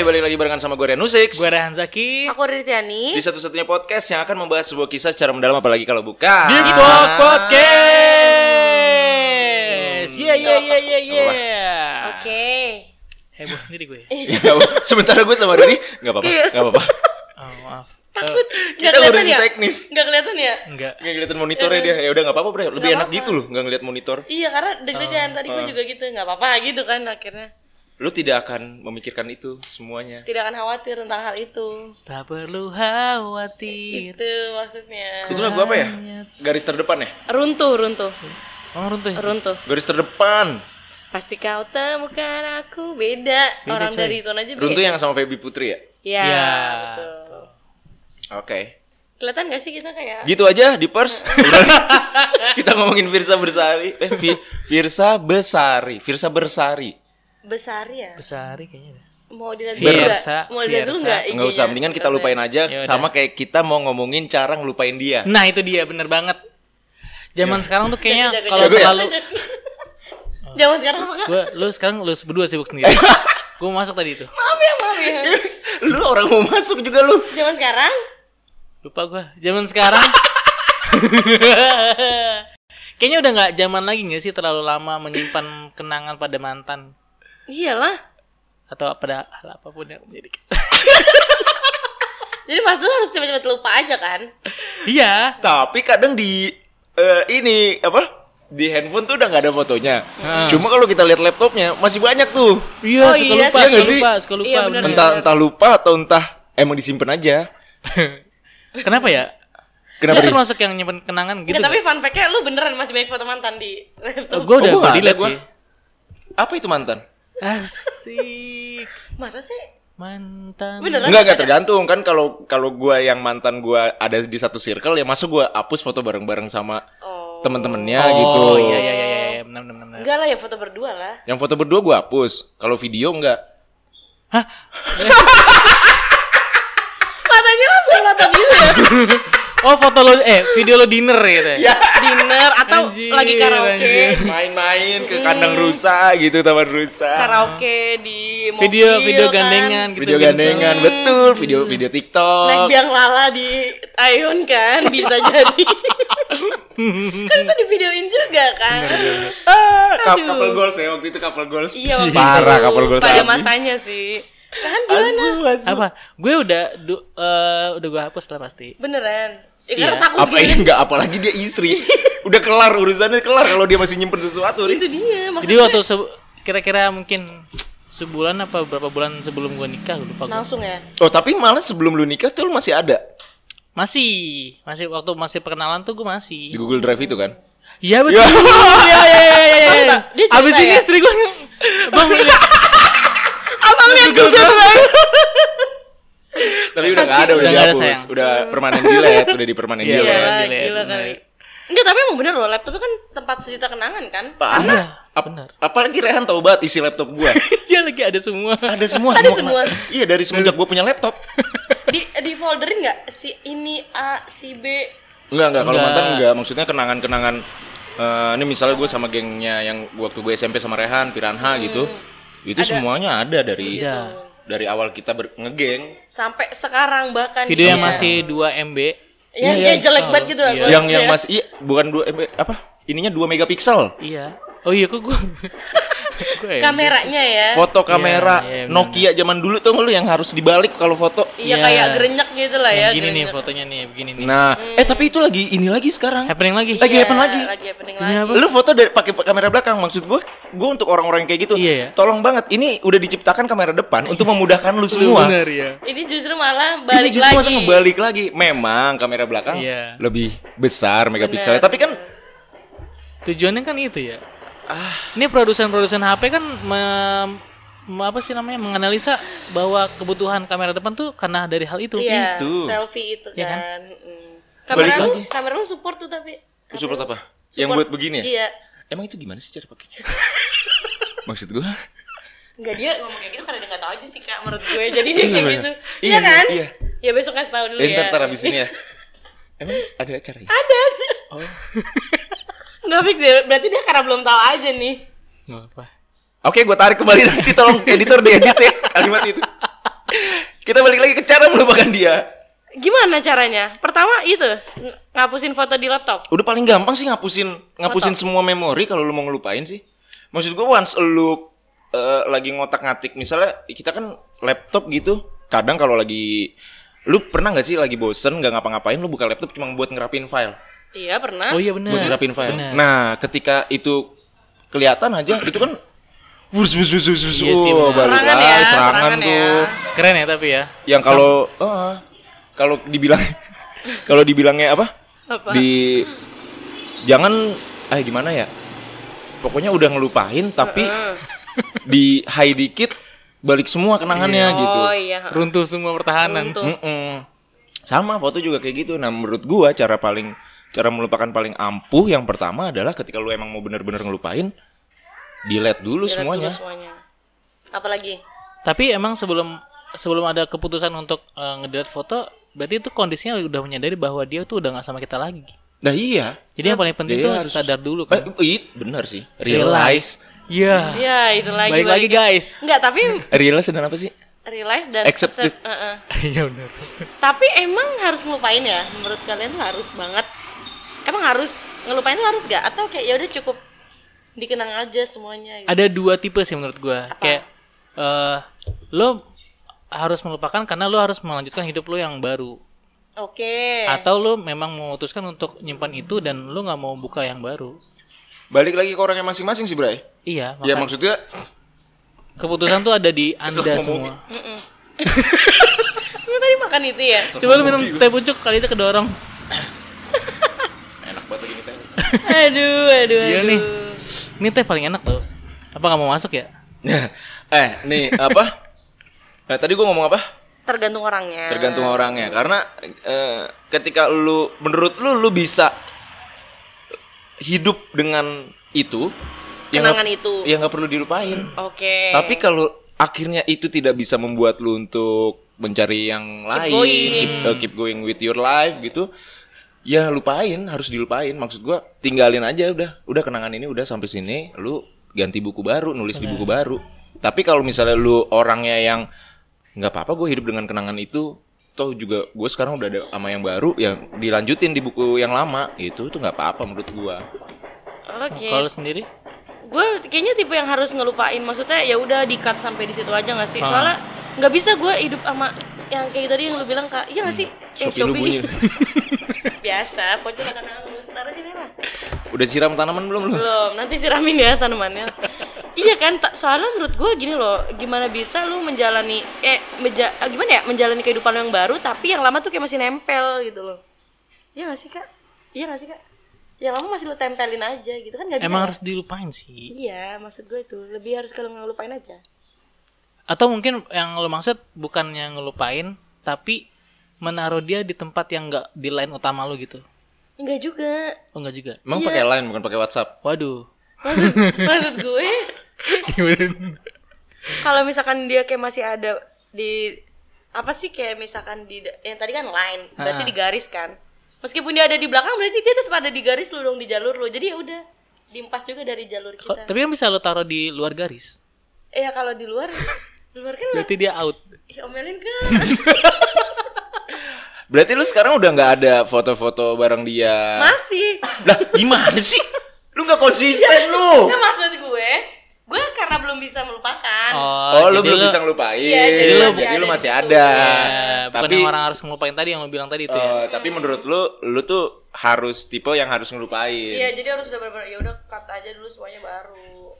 Hai, balik lagi barengan sama gue Rian Nusix. Gue Rehan Zaki. Aku Ritiani. Di satu-satunya podcast yang akan membahas sebuah kisah secara mendalam apalagi kalau bukan. Di Podcast. Iya iya iya iya iya Oke. Heboh sendiri gue. Ya, Sementara gue sama Dodi Gak apa-apa, Iya. gak apa-apa. Oh maaf. Takut. Kita Nggak kelihatan ya? teknis. Nggak kelihatan ya? Enggak Nggak ngeliatin monitornya dia. Ya udah gak apa-apa bre. Lebih Nggak enak apa-apa. gitu loh Gak ngeliat monitor. Iya karena deg-degan. Tadi gue juga gitu nggak apa-apa gitu kan akhirnya Lu tidak akan memikirkan itu semuanya tidak akan khawatir tentang hal itu. Tak perlu khawatir Itu maksudnya. Itu lagu apa ya? Garis terdepan ya? Runtuh runtuh Oh runtuh ya? runtuh. Garis terdepan Pasti kau temukan aku beda. Beda, Orang coy. dari itu aja beda. Runtuh yang sama Feby Putri ya? Iya. Ya. betul. Oke Kelihatan gak sih kita kayak Gitu aja di pers. Kita ngomongin Firsa Bersari Eh Firsa Besari Firsa Bersari besar ya? Besari kayaknya. Mau dilihat dulu nggak? Fiersa, Mau dilihat dulu Fiersa. nggak? Nggak usah, mendingan kita lupain aja Yaudah. Sama kayak kita mau ngomongin cara ngelupain dia Nah itu dia bener banget Zaman sekarang tuh kayaknya kalau ya? terlalu Jangan sekarang apa kak? gue lu sekarang lu berdua sibuk sendiri gue masuk tadi itu Maaf ya, maaf ya. Lu orang mau masuk juga lu Zaman sekarang lupa gue zaman sekarang kayaknya udah nggak zaman lagi nggak sih terlalu lama menyimpan kenangan pada mantan Iyalah. atau pada hal apa pun yang menjadi Jadi pas dulu harus cepet-cepet lupa aja kan? iya Tapi kadang di eh, Ini apa di handphone tuh udah nggak ada fotonya. Hmm. Cuma kalau kita lihat laptopnya masih banyak tuh. iya Oh, suka iya lupa suka Iya nggak sih? lupa suka lupa Iya, bener. bener. Entah entah lupa atau entah emang disimpan aja. kenapa ya Kenapa? Lu Di? termasuk yang nyimpen kenangan gitu Nggak, tapi fun fact-nya lu beneran masih banyak foto mantan di laptop. gue udah Oh, gua gue nggak ada, delete gua. sih Apa itu mantan? Asik Masa sih? mantan Beneran? Enggak enggak tergantung kan kalau kalau gua yang mantan gua ada di satu circle ya masa gua hapus foto bareng-bareng sama Oh. temen-temennya oh gitu. iya iya iya iya benar benar benar Enggak lah ya foto berdua lah. Yang foto berdua gua hapus. Kalau video enggak. Matanya langsung mata gitu ya. oh foto lo eh video lo dinner gitu ya Dinner atau Anjir, lagi karaoke. Main-main ke kandang rusa gitu taman rusa. Karaoke di mobil video video kan. gandengan gitu Video gandengan betul, video video Naik TikTok. biang lala di Ion kan bisa jadi. kan itu di videoin juga kan. Ah, kap- Aduh. couple goals ya waktu itu couple goals. Iya waktu Parah itu, couple goals. Pada habis. masanya sih. Kan gimana? Asu, asu. apa gue udah du- eh, udah gue hapus lah pasti Beneran. Ya, Iya. karena takut Apa gitu. ini enggak apalagi dia istri. Udah kelar urusannya kelar kalau dia masih nyimpen sesuatu nih. Itu dia maksudnya. jadi waktu se- kira-kira mungkin sebulan apa berapa bulan sebelum gue nikah gue lupa gua. langsung ya. Oh, tapi malah sebelum lu nikah tuh lu masih ada masih masih waktu masih perkenalan tuh gue masih di Google Drive itu kan? iya betul Ya. iya iya iya iya iya cerita abis ini ya? istri gue bang lihat Abang lihat Google Google Drive. Tapi udah enggak ada, udah, Udah ada, dihapus. sayang. Udah permanen delete, udah di permanen Iya, delete. bener. Gila, delete, gila bener. kali. Enggak, tapi emang bener loh, laptopnya kan tempat sejuta kenangan kan? Parah. Iya, Ap- benar. apalagi Rehan tahu banget isi laptop gua. dia lagi ada semua ada semua Ada semua. Iya, dari semenjak gua punya laptop. Di di folderin nggak si ini A, si B. Enggak, enggak. Kalau mantan enggak. Maksudnya kenangan-kenangan eh, ini misalnya gue sama gengnya yang waktu gue SMP sama Rehan, Piranha gitu. Itu semuanya ada dari Iya. Dari awal kita ber- ngegeng. Sampai sekarang bahkan video yang masih 2 MB yang Iya, kayak iya. jelek banget gitu. Iya. gua yang yang ya. masih iya, bukan 2 MB apa? Ininya 2 megapiksel. iya oh iya kok gue kameranya ya. Foto kamera iya, benar. Nokia zaman dulu tuh lu yang harus dibalik kalau foto. Iya Iya. kayak gerenyek gitu lah ya. gini nih fotonya nih begini nih Nah, eh tapi itu lagi ini lagi sekarang. happening lagi Lagi Iya, happen lagi. Lagi happening Ini lagi. Lu foto dari pakai kamera belakang maksud gue, gue untuk orang-orang yang kayak gitu, Iya, ya. tolong banget. Ini udah diciptakan kamera depan untuk memudahkan lu semua. bener ya Ini justru malah Ini balik justru lagi. masa ngebalik lagi. Memang kamera belakang Iya. lebih besar megapikselnya, tapi kan tujuannya kan itu ya ah ini produsen-produsen HP kan me- me- apa sih namanya menganalisa bahwa kebutuhan kamera depan tuh karena dari hal itu Iya, Itu. selfie itu Iya kan? kan. Mm. Balik Kamera lu, lagi. kamera lu support tuh tapi. support apa? Support. Yang buat begini ya? Iya. Emang itu gimana sih cara pakainya? Maksud gue? Enggak dia ngomong kayak gitu karena dia nggak tahu aja sih kak menurut gue. Jadi dia kayak gitu. iya, Iya kan? iya. Ya besok kasih tahu dulu Eh, ya. ntar, ntar abis ini ya. Emang ada acara ya? Ada. ada. Oh. Nggak fix ya. Berarti dia karena belum tahu aja nih. Nggak apa Oke, gue tarik kembali nanti tolong editor diedit ya kalimat itu. Kita balik lagi ke cara melupakan dia. Gimana caranya? Pertama itu ng- ngapusin foto di laptop. Udah paling gampang sih ngapusin ngapusin semua memori kalau lu mau ngelupain sih. Maksud gua once lu eh, lagi ngotak-ngatik misalnya kita kan laptop gitu. Kadang kalau lagi lu pernah nggak sih lagi bosen nggak ngapa-ngapain lu buka laptop cuma buat ngerapin file. Iya pernah. Oh iya benar. buat ngerapin file. Benar. Nah, ketika itu kelihatan aja itu kan wus wus wus wus wus. Iya sih, oh, balik Serangan ya, serangan serangan tuh. ya. Keren ya tapi ya. Yang kalau eh, kalau dibilang kalau dibilangnya apa? Apa? Di jangan eh gimana ya? Pokoknya udah ngelupain tapi Heeh. di high dikit balik semua kenangannya gitu. Oh iya. Runtuh semua pertahanan. Runtuh. Mm-mm. Sama foto juga kayak gitu. Nah, menurut gua cara paling cara melupakan paling ampuh yang pertama adalah ketika lu emang mau bener-bener ngelupain delete dulu Dilihat semuanya. dulu semuanya. Apalagi? Tapi emang sebelum sebelum ada keputusan untuk eh, ngedelete foto, berarti itu kondisinya udah menyadari bahwa dia tuh udah nggak sama kita lagi. Nah, iya. Jadi yang paling penting Dia tuh harus- sadar dulu Eh, kan. it, bener sih. Realize. Iya. Ya itu lagi. Baik lagi guys. Enggak, tapi Realize dan apa sih? realize dan Accept. Heeh. Iya benar. Tapi emang harus ngelupain ya? Menurut kalian harus banget. Emang harus ngelupain tuh harus gak? Atau kayak ya udah cukup dikenang aja semuanya gitu. Ada dua tipe sih menurut gua. Apa? Kayak eh lo harus melupakan karena lo harus melanjutkan hidup lo yang baru. Oke. Atau lo memang memutuskan untuk nyimpan itu dan lo nggak mau buka yang baru. Balik lagi ke orangnya masing-masing sih, Bray. Iya, Ya maka maksudnya keputusan tuh ada di anda semua. Lu tadi makan itu ya? Coba lo minum teh pucuk kali itu kedorong. Teh. Aduh, aduh, Iya aduh. nih. Ini teh paling enak tuh. Apa nggak mau masuk ya? eh, nih apa? Nah, tadi gua ngomong apa? Tergantung orangnya. Tergantung orangnya. Karena eh, ketika lu menurut lu lu bisa hidup dengan itu yang Kenangan nggak- itu. yang nggak perlu dilupain. Oke. Tapi kalau akhirnya itu tidak bisa membuat lu untuk mencari yang lain, going. keep, uh, keep going with your life gitu, ya lupain, harus dilupain. Maksud gua tinggalin aja udah, udah kenangan ini udah sampai sini, lu ganti buku baru, nulis di buku baru. Tapi kalau misalnya lu orangnya yang nggak apa-apa, gue hidup dengan kenangan itu, toh juga gue sekarang udah ada sama yang baru, yang dilanjutin di buku yang lama, itu tuh nggak apa-apa menurut gua. Oke. Kalau lo sendiri? gue kayaknya tipe yang harus ngelupain maksudnya ya udah di cut sampai di situ aja nggak sih soalnya nggak bisa gue hidup sama yang kayak tadi yang lu bilang kak iya nggak sih eh, Shopee lu bunyi. biasa pocong akan hangus taruh sini lah Udah siram tanaman belum lu? belum nanti siramin ya tanamannya. Iya kan soalnya menurut gue gini loh gimana bisa lu menjalani eh meja, ah, gimana ya menjalani kehidupan lu yang baru tapi yang lama tuh kayak masih nempel gitu loh. Iya nggak sih kak? Iya nggak sih kak? Yang lama masih lu tempelin aja gitu kan nggak bisa Emang ya? harus dilupain sih. iya maksud gue itu. Lebih harus kalau ngelupain aja. Atau mungkin yang lo maksud bukannya ngelupain, tapi menaruh dia di tempat yang nggak di line utama lo gitu. enggak juga Oh enggak juga. Emang Iya. pakai line bukan pakai WhatsApp? Waduh. maksud maksud gue kalau misalkan dia kayak masih ada di apa sih kayak misalkan di yang tadi kan line berarti Ah. di garis kan meskipun dia ada di belakang berarti dia tetap ada di garis lu dong di jalur lu jadi ya udah diempas juga dari jalur Kok- kita tapi kan bisa lo taruh di luar garis. eh ya kalau di luar di luar kan lu Berarti dia out. Ih, omelin kan Berarti lu sekarang udah nggak ada foto-foto bareng dia? masih Lah gimana sih? Lu nggak konsisten lu. Nggak, maksud gue gue karena belum bisa melupakan Oh, lu jadi belum lo- bisa ngelupain. Iya, jadi lu- jadi lu masih ada. Ya, bukan tapi yang orang harus ngelupain tadi yang lo bilang tadi itu ya. eh, tapi menurut lu lu tuh harus tipe yang harus ngelupain. iya jadi harus udah benar-benar ya udah cut aja dulu semuanya baru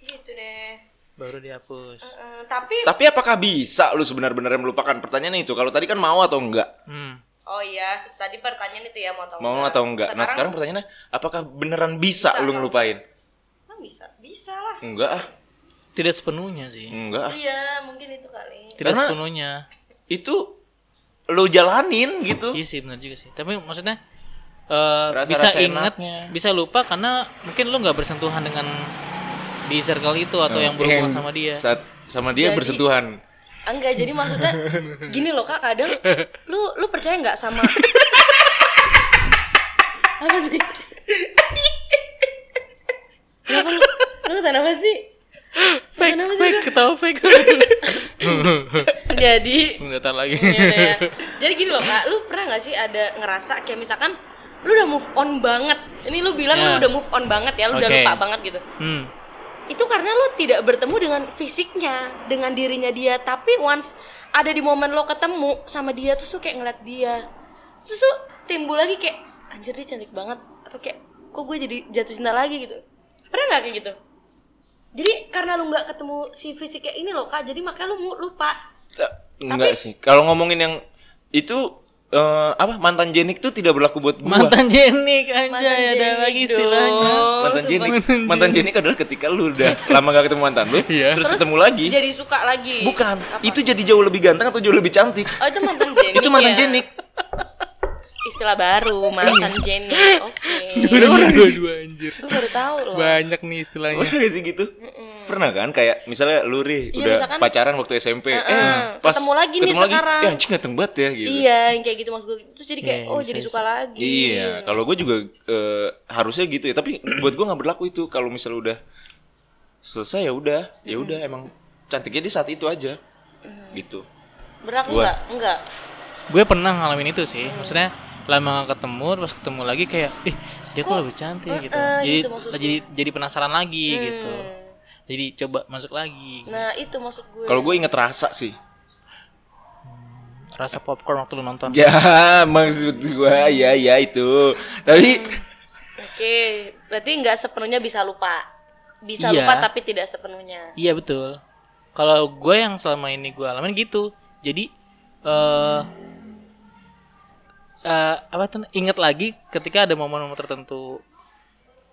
gitu deh Baru dihapus. Eh, tapi Tapi apakah bisa lu sebenar-benar melupakan? Pertanyaannya itu. Kalau tadi kan mau atau enggak? Hmm. Oh iya, tadi pertanyaan itu ya mau atau Mau enggak. atau enggak? Nah, sekarang pertanyaannya apakah beneran bisa, Bisa lu ngelupain? Emang bisa, bisa lah. Enggak ah. Tidak sepenuhnya sih. Enggak ah. Iya, mungkin itu kali. Tidak Karena- sepenuhnya. Itu lu jalanin gitu. Iya sih benar juga sih. Tapi maksudnya eh Rasa-rasa bisa ingat, bisa lupa karena mungkin lu nggak bersentuhan dengan di circle itu atau yang berhubungan sama dia. Saat sama dia Jadi- bersentuhan. Enggak, jadi maksudnya gini loh Kak, kadang lu lu percaya nggak sama Apa sih? Kenapa lu? Lu kenapa sih? Fake, Kenapa sih? fake, ketawa fake. Jadi Nggak tahu lagi. Ya udah ya. Jadi gini loh kak, lu pernah nggak sih ada ngerasa kayak misalkan lu udah move on banget, ini lu bilang Ya. lu udah move on banget ya, lu udah Oke. lupa banget gitu. Hmm. Itu karena lu tidak bertemu dengan fisiknya, dengan dirinya dia, tapi once ada di momen lo ketemu sama dia terus lu kayak ngeliat dia, terus lu timbul lagi kayak anjir dia cantik banget atau kayak kok gue jadi jatuh cinta lagi gitu. Pernah nggak kayak gitu? Jadi karena lu nggak ketemu si fisik kayak ini loh kak, jadi makanya lu mu- lupa. Enggak sih. Kalau ngomongin yang itu eh, apa mantan jenik tuh tidak berlaku buat gua. Mantan Jenik aja Mantan ada lagi dong. istilahnya. mantan jenik. Mantan jenik adalah ketika lu udah lama gak ketemu mantan lu, Iya. terus, ketemu lagi. Jadi suka lagi. Bukan. Apa? Itu jadi jauh lebih ganteng atau jauh lebih cantik. Oh itu mantan jenik. itu mantan ya? jenik. Istilah baru mantan jenik. Oke. Dua-dua anjir. Gue baru tahu loh. Banyak nih istilahnya. Gak sih gitu? Pernah kan? Kayak misalnya lu Ri, Iya, udah misalkan- pacaran waktu SMP. Heeh. Eh, pas Ketemu lagi nih sekarang. Eh, anjing ganteng banget ya gitu. Iya, yang kayak gitu maksud gue. Terus jadi kayak Iya, oh bisa, jadi bisa. suka lagi. Iya, kalau gue juga eh, harusnya gitu ya. Tapi buat gue nggak berlaku itu. Kalau misalnya udah selesai ya udah, ya udah emang cantiknya di saat itu aja, gitu. Berlaku Gua- enggak? Enggak. Gue pernah ngalamin itu sih. Maksudnya lama gak ketemu, pas ketemu lagi kayak, ih dia kok lebih cantik Eh, gitu. eh, Jadi gitu maksudnya. jadi jadi penasaran lagi gitu. Hmm. Jadi coba masuk lagi. Nah, itu maksud gue. Kalau gue inget rasa sih. Rasa popcorn waktu lu nonton. Ya, maksud gue ya ya itu. Tapi Oke, berarti nggak sepenuhnya bisa lupa. Bisa Iya. lupa tapi tidak sepenuhnya. Iya betul. Kalau gue yang selama ini gue alamin gitu. Jadi eh eh, apa tuh? Ingat lagi ketika ada momen-momen tertentu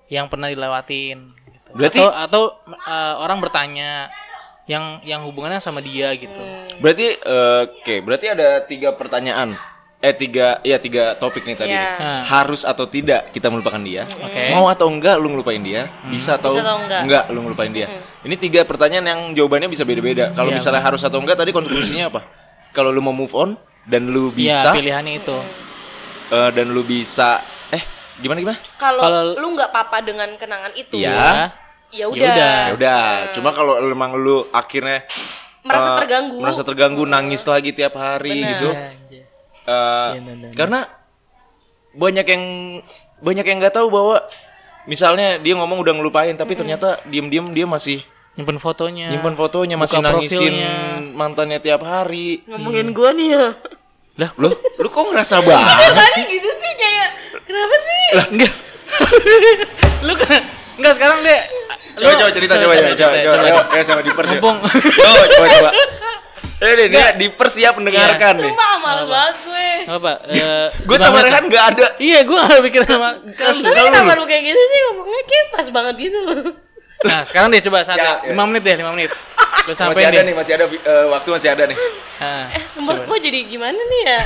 yang pernah dilewatin. Berarti- atau atau eh, orang bertanya yang yang hubungannya sama dia gitu. berarti eh, oke, berarti ada tiga pertanyaan. Eh tiga, ya tiga topik nih tadi. Iya. nih. Nah, Harus atau tidak kita melupakan dia? Oke. Mau atau enggak lu ngelupain dia? Bisa atau, Bisa atau enggak? lu ngelupain dia? Ini tiga pertanyaan yang jawabannya bisa beda-beda. Kalau Iya, misalnya harus atau enggak tadi konklusinya apa? Kalau lu mau move on dan lu Iya bisa pilihannya itu. eh, dan lu bisa eh gimana gimana? Kalau Kalau- lu nggak apa-apa dengan kenangan itu, Iya. Ya. Ya Ya udah. udah. Ya udah, cuma kalau emang lu akhirnya Merasa eh, terganggu. merasa terganggu nangis lagi tiap hari Benar. gitu. Anjir. Benar, benar. karena banyak yang banyak yang nggak tahu bahwa misalnya dia ngomong udah ngelupain tapi ternyata diem-diem dia masih Nyimpen fotonya. nyimpan fotonya masih nangisin profilnya. mantannya tiap hari. Ngomongin gua nih ya. Lah, Lu lu kok ngerasa banget? Tadi gitu sih kayak kenapa sih? enggak. lu kan enggak sekarang deh. Coba coba cerita coba coba coba coba. Ayo, sama Diper sih. Mumpung. Coba coba coba. Eh nih, dia Diper siap mendengarkan nih. Sumpah males banget gue. Enggak apa? Eh, Gue sama Rehan nggak ada. Iya, gue gak mikir sama. Kasih Tapi kenapa lu. kayak gitu sih ngomongnya kayak pas banget gitu loh. Nah, sekarang deh coba satu, Ya, ya. lima menit deh, lima menit. Lu Masih sampein ada deh. nih, masih ada eh, waktu masih ada nih. Nah, Eh, sumpah coba. gue jadi gimana nih ya?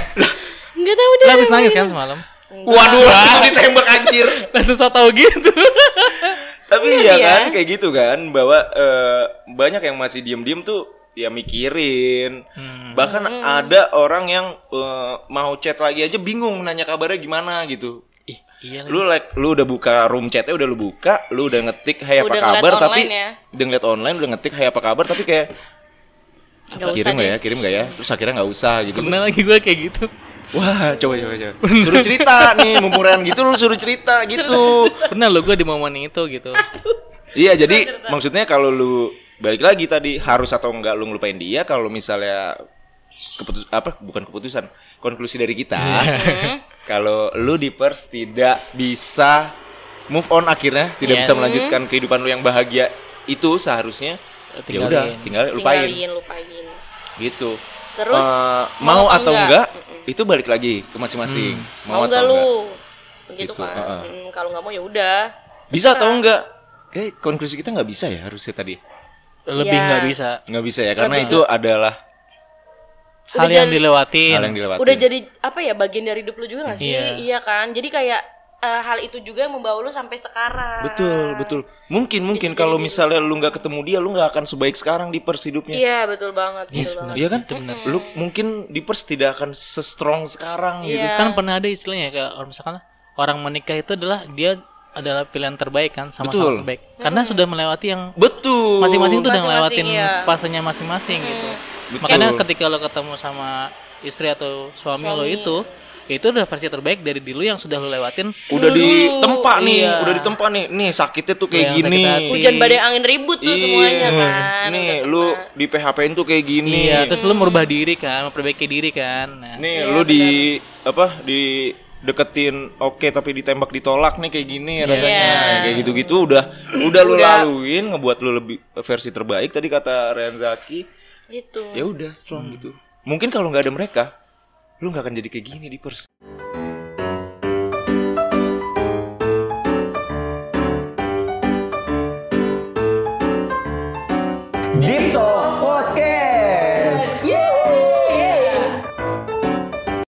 Enggak tahu deh. Lu habis nangis kan semalam? Waduh, langsung ditembak anjir. Langsung so tau gitu. Tapi Iya, iya iya. kan kayak gitu kan bahwa eh, banyak yang masih diem-diem tuh ya mikirin. Hmm. Bahkan ada orang yang eh, mau chat lagi aja bingung nanya kabarnya gimana gitu. Ih, iya lagi. Lu like lu udah buka room chatnya udah lu buka, lu udah ngetik hai apa Udah kabar tapi ya. udah ngeliat online udah ngetik hai apa kabar tapi kayak usah kirim deh. ya, kirim nggak ya, terus akhirnya nggak usah gitu. Pernah lagi gue kayak gitu. Wah, coba coba coba. Suruh cerita nih, mumpuran gitu lu suruh cerita gitu. Pernah lo gue di momen itu gitu. Iya, jadi maksudnya kalau lu balik lagi tadi harus atau enggak lu ngelupain dia kalau misalnya keputus apa bukan keputusan, konklusi dari kita. kalau lu di pers tidak bisa move on akhirnya, tidak bisa Yes. melanjutkan kehidupan lu yang bahagia itu seharusnya ya udah tinggal lupain Tinggalin, lupain. gitu. Terus Eh, mau, mau atau atau enggak, enggak? itu balik lagi ke masing-masing. mau atau enggak lu? Gitu, Gitu, kan. heeh. Hmm, kalau nggak mau ya udah. Bisa atau enggak? Kayak konklusi kita nggak bisa ya harusnya tadi. Lebih Iya. nggak bisa. Nggak bisa ya karena Lebih itu adalah Hal Udah yang jadi- dilewatin. hal yang dilewati. Udah jadi apa ya bagian dari hidup lu juga gak sih? Iya. Iya kan? Jadi kayak eh, hal itu juga yang membawa lu sampai sekarang. Betul, betul. Mungkin mungkin kalau misalnya lu nggak ketemu dia, lu nggak akan sebaik sekarang di pers hidupnya. Iya, betul banget. Yes, betul banget. Iya kan? Itu benar. Lu mungkin di pers tidak akan se-strong sekarang gitu. Iya. Kan pernah ada istilahnya kayak orang misalkan orang menikah itu adalah dia adalah pilihan terbaik kan sama-sama Betul. terbaik. Karena sudah melewati yang Betul. masing-masing tuh udah ngelewatin iya. fasenya masing-masing gitu. Betul. Makanya ketika lo ketemu sama istri atau suami, lo Suami. itu, itu udah versi terbaik dari diri lo yang sudah lo lewatin. udah Dulu, ditempa nih, iya. udah ditempa nih. Nih sakitnya tuh kayak Yang gini. Hujan badai angin ribut tuh Iya. semuanya kan. Nih, Udah lu di PHP-in tuh kayak gini. Iya, terus lo merubah diri kan, memperbaiki diri kan. Nah, Nih, Iya, lu di apa? Di deketin oke tapi ditembak ditolak nih kayak gini rasanya Iya. kayak gitu-gitu udah udah lu Udah. laluin ngebuat lu lebih versi terbaik tadi kata Renzaki Gitu. ya udah strong gitu mungkin kalau nggak ada mereka lu nggak akan jadi kayak gini di pers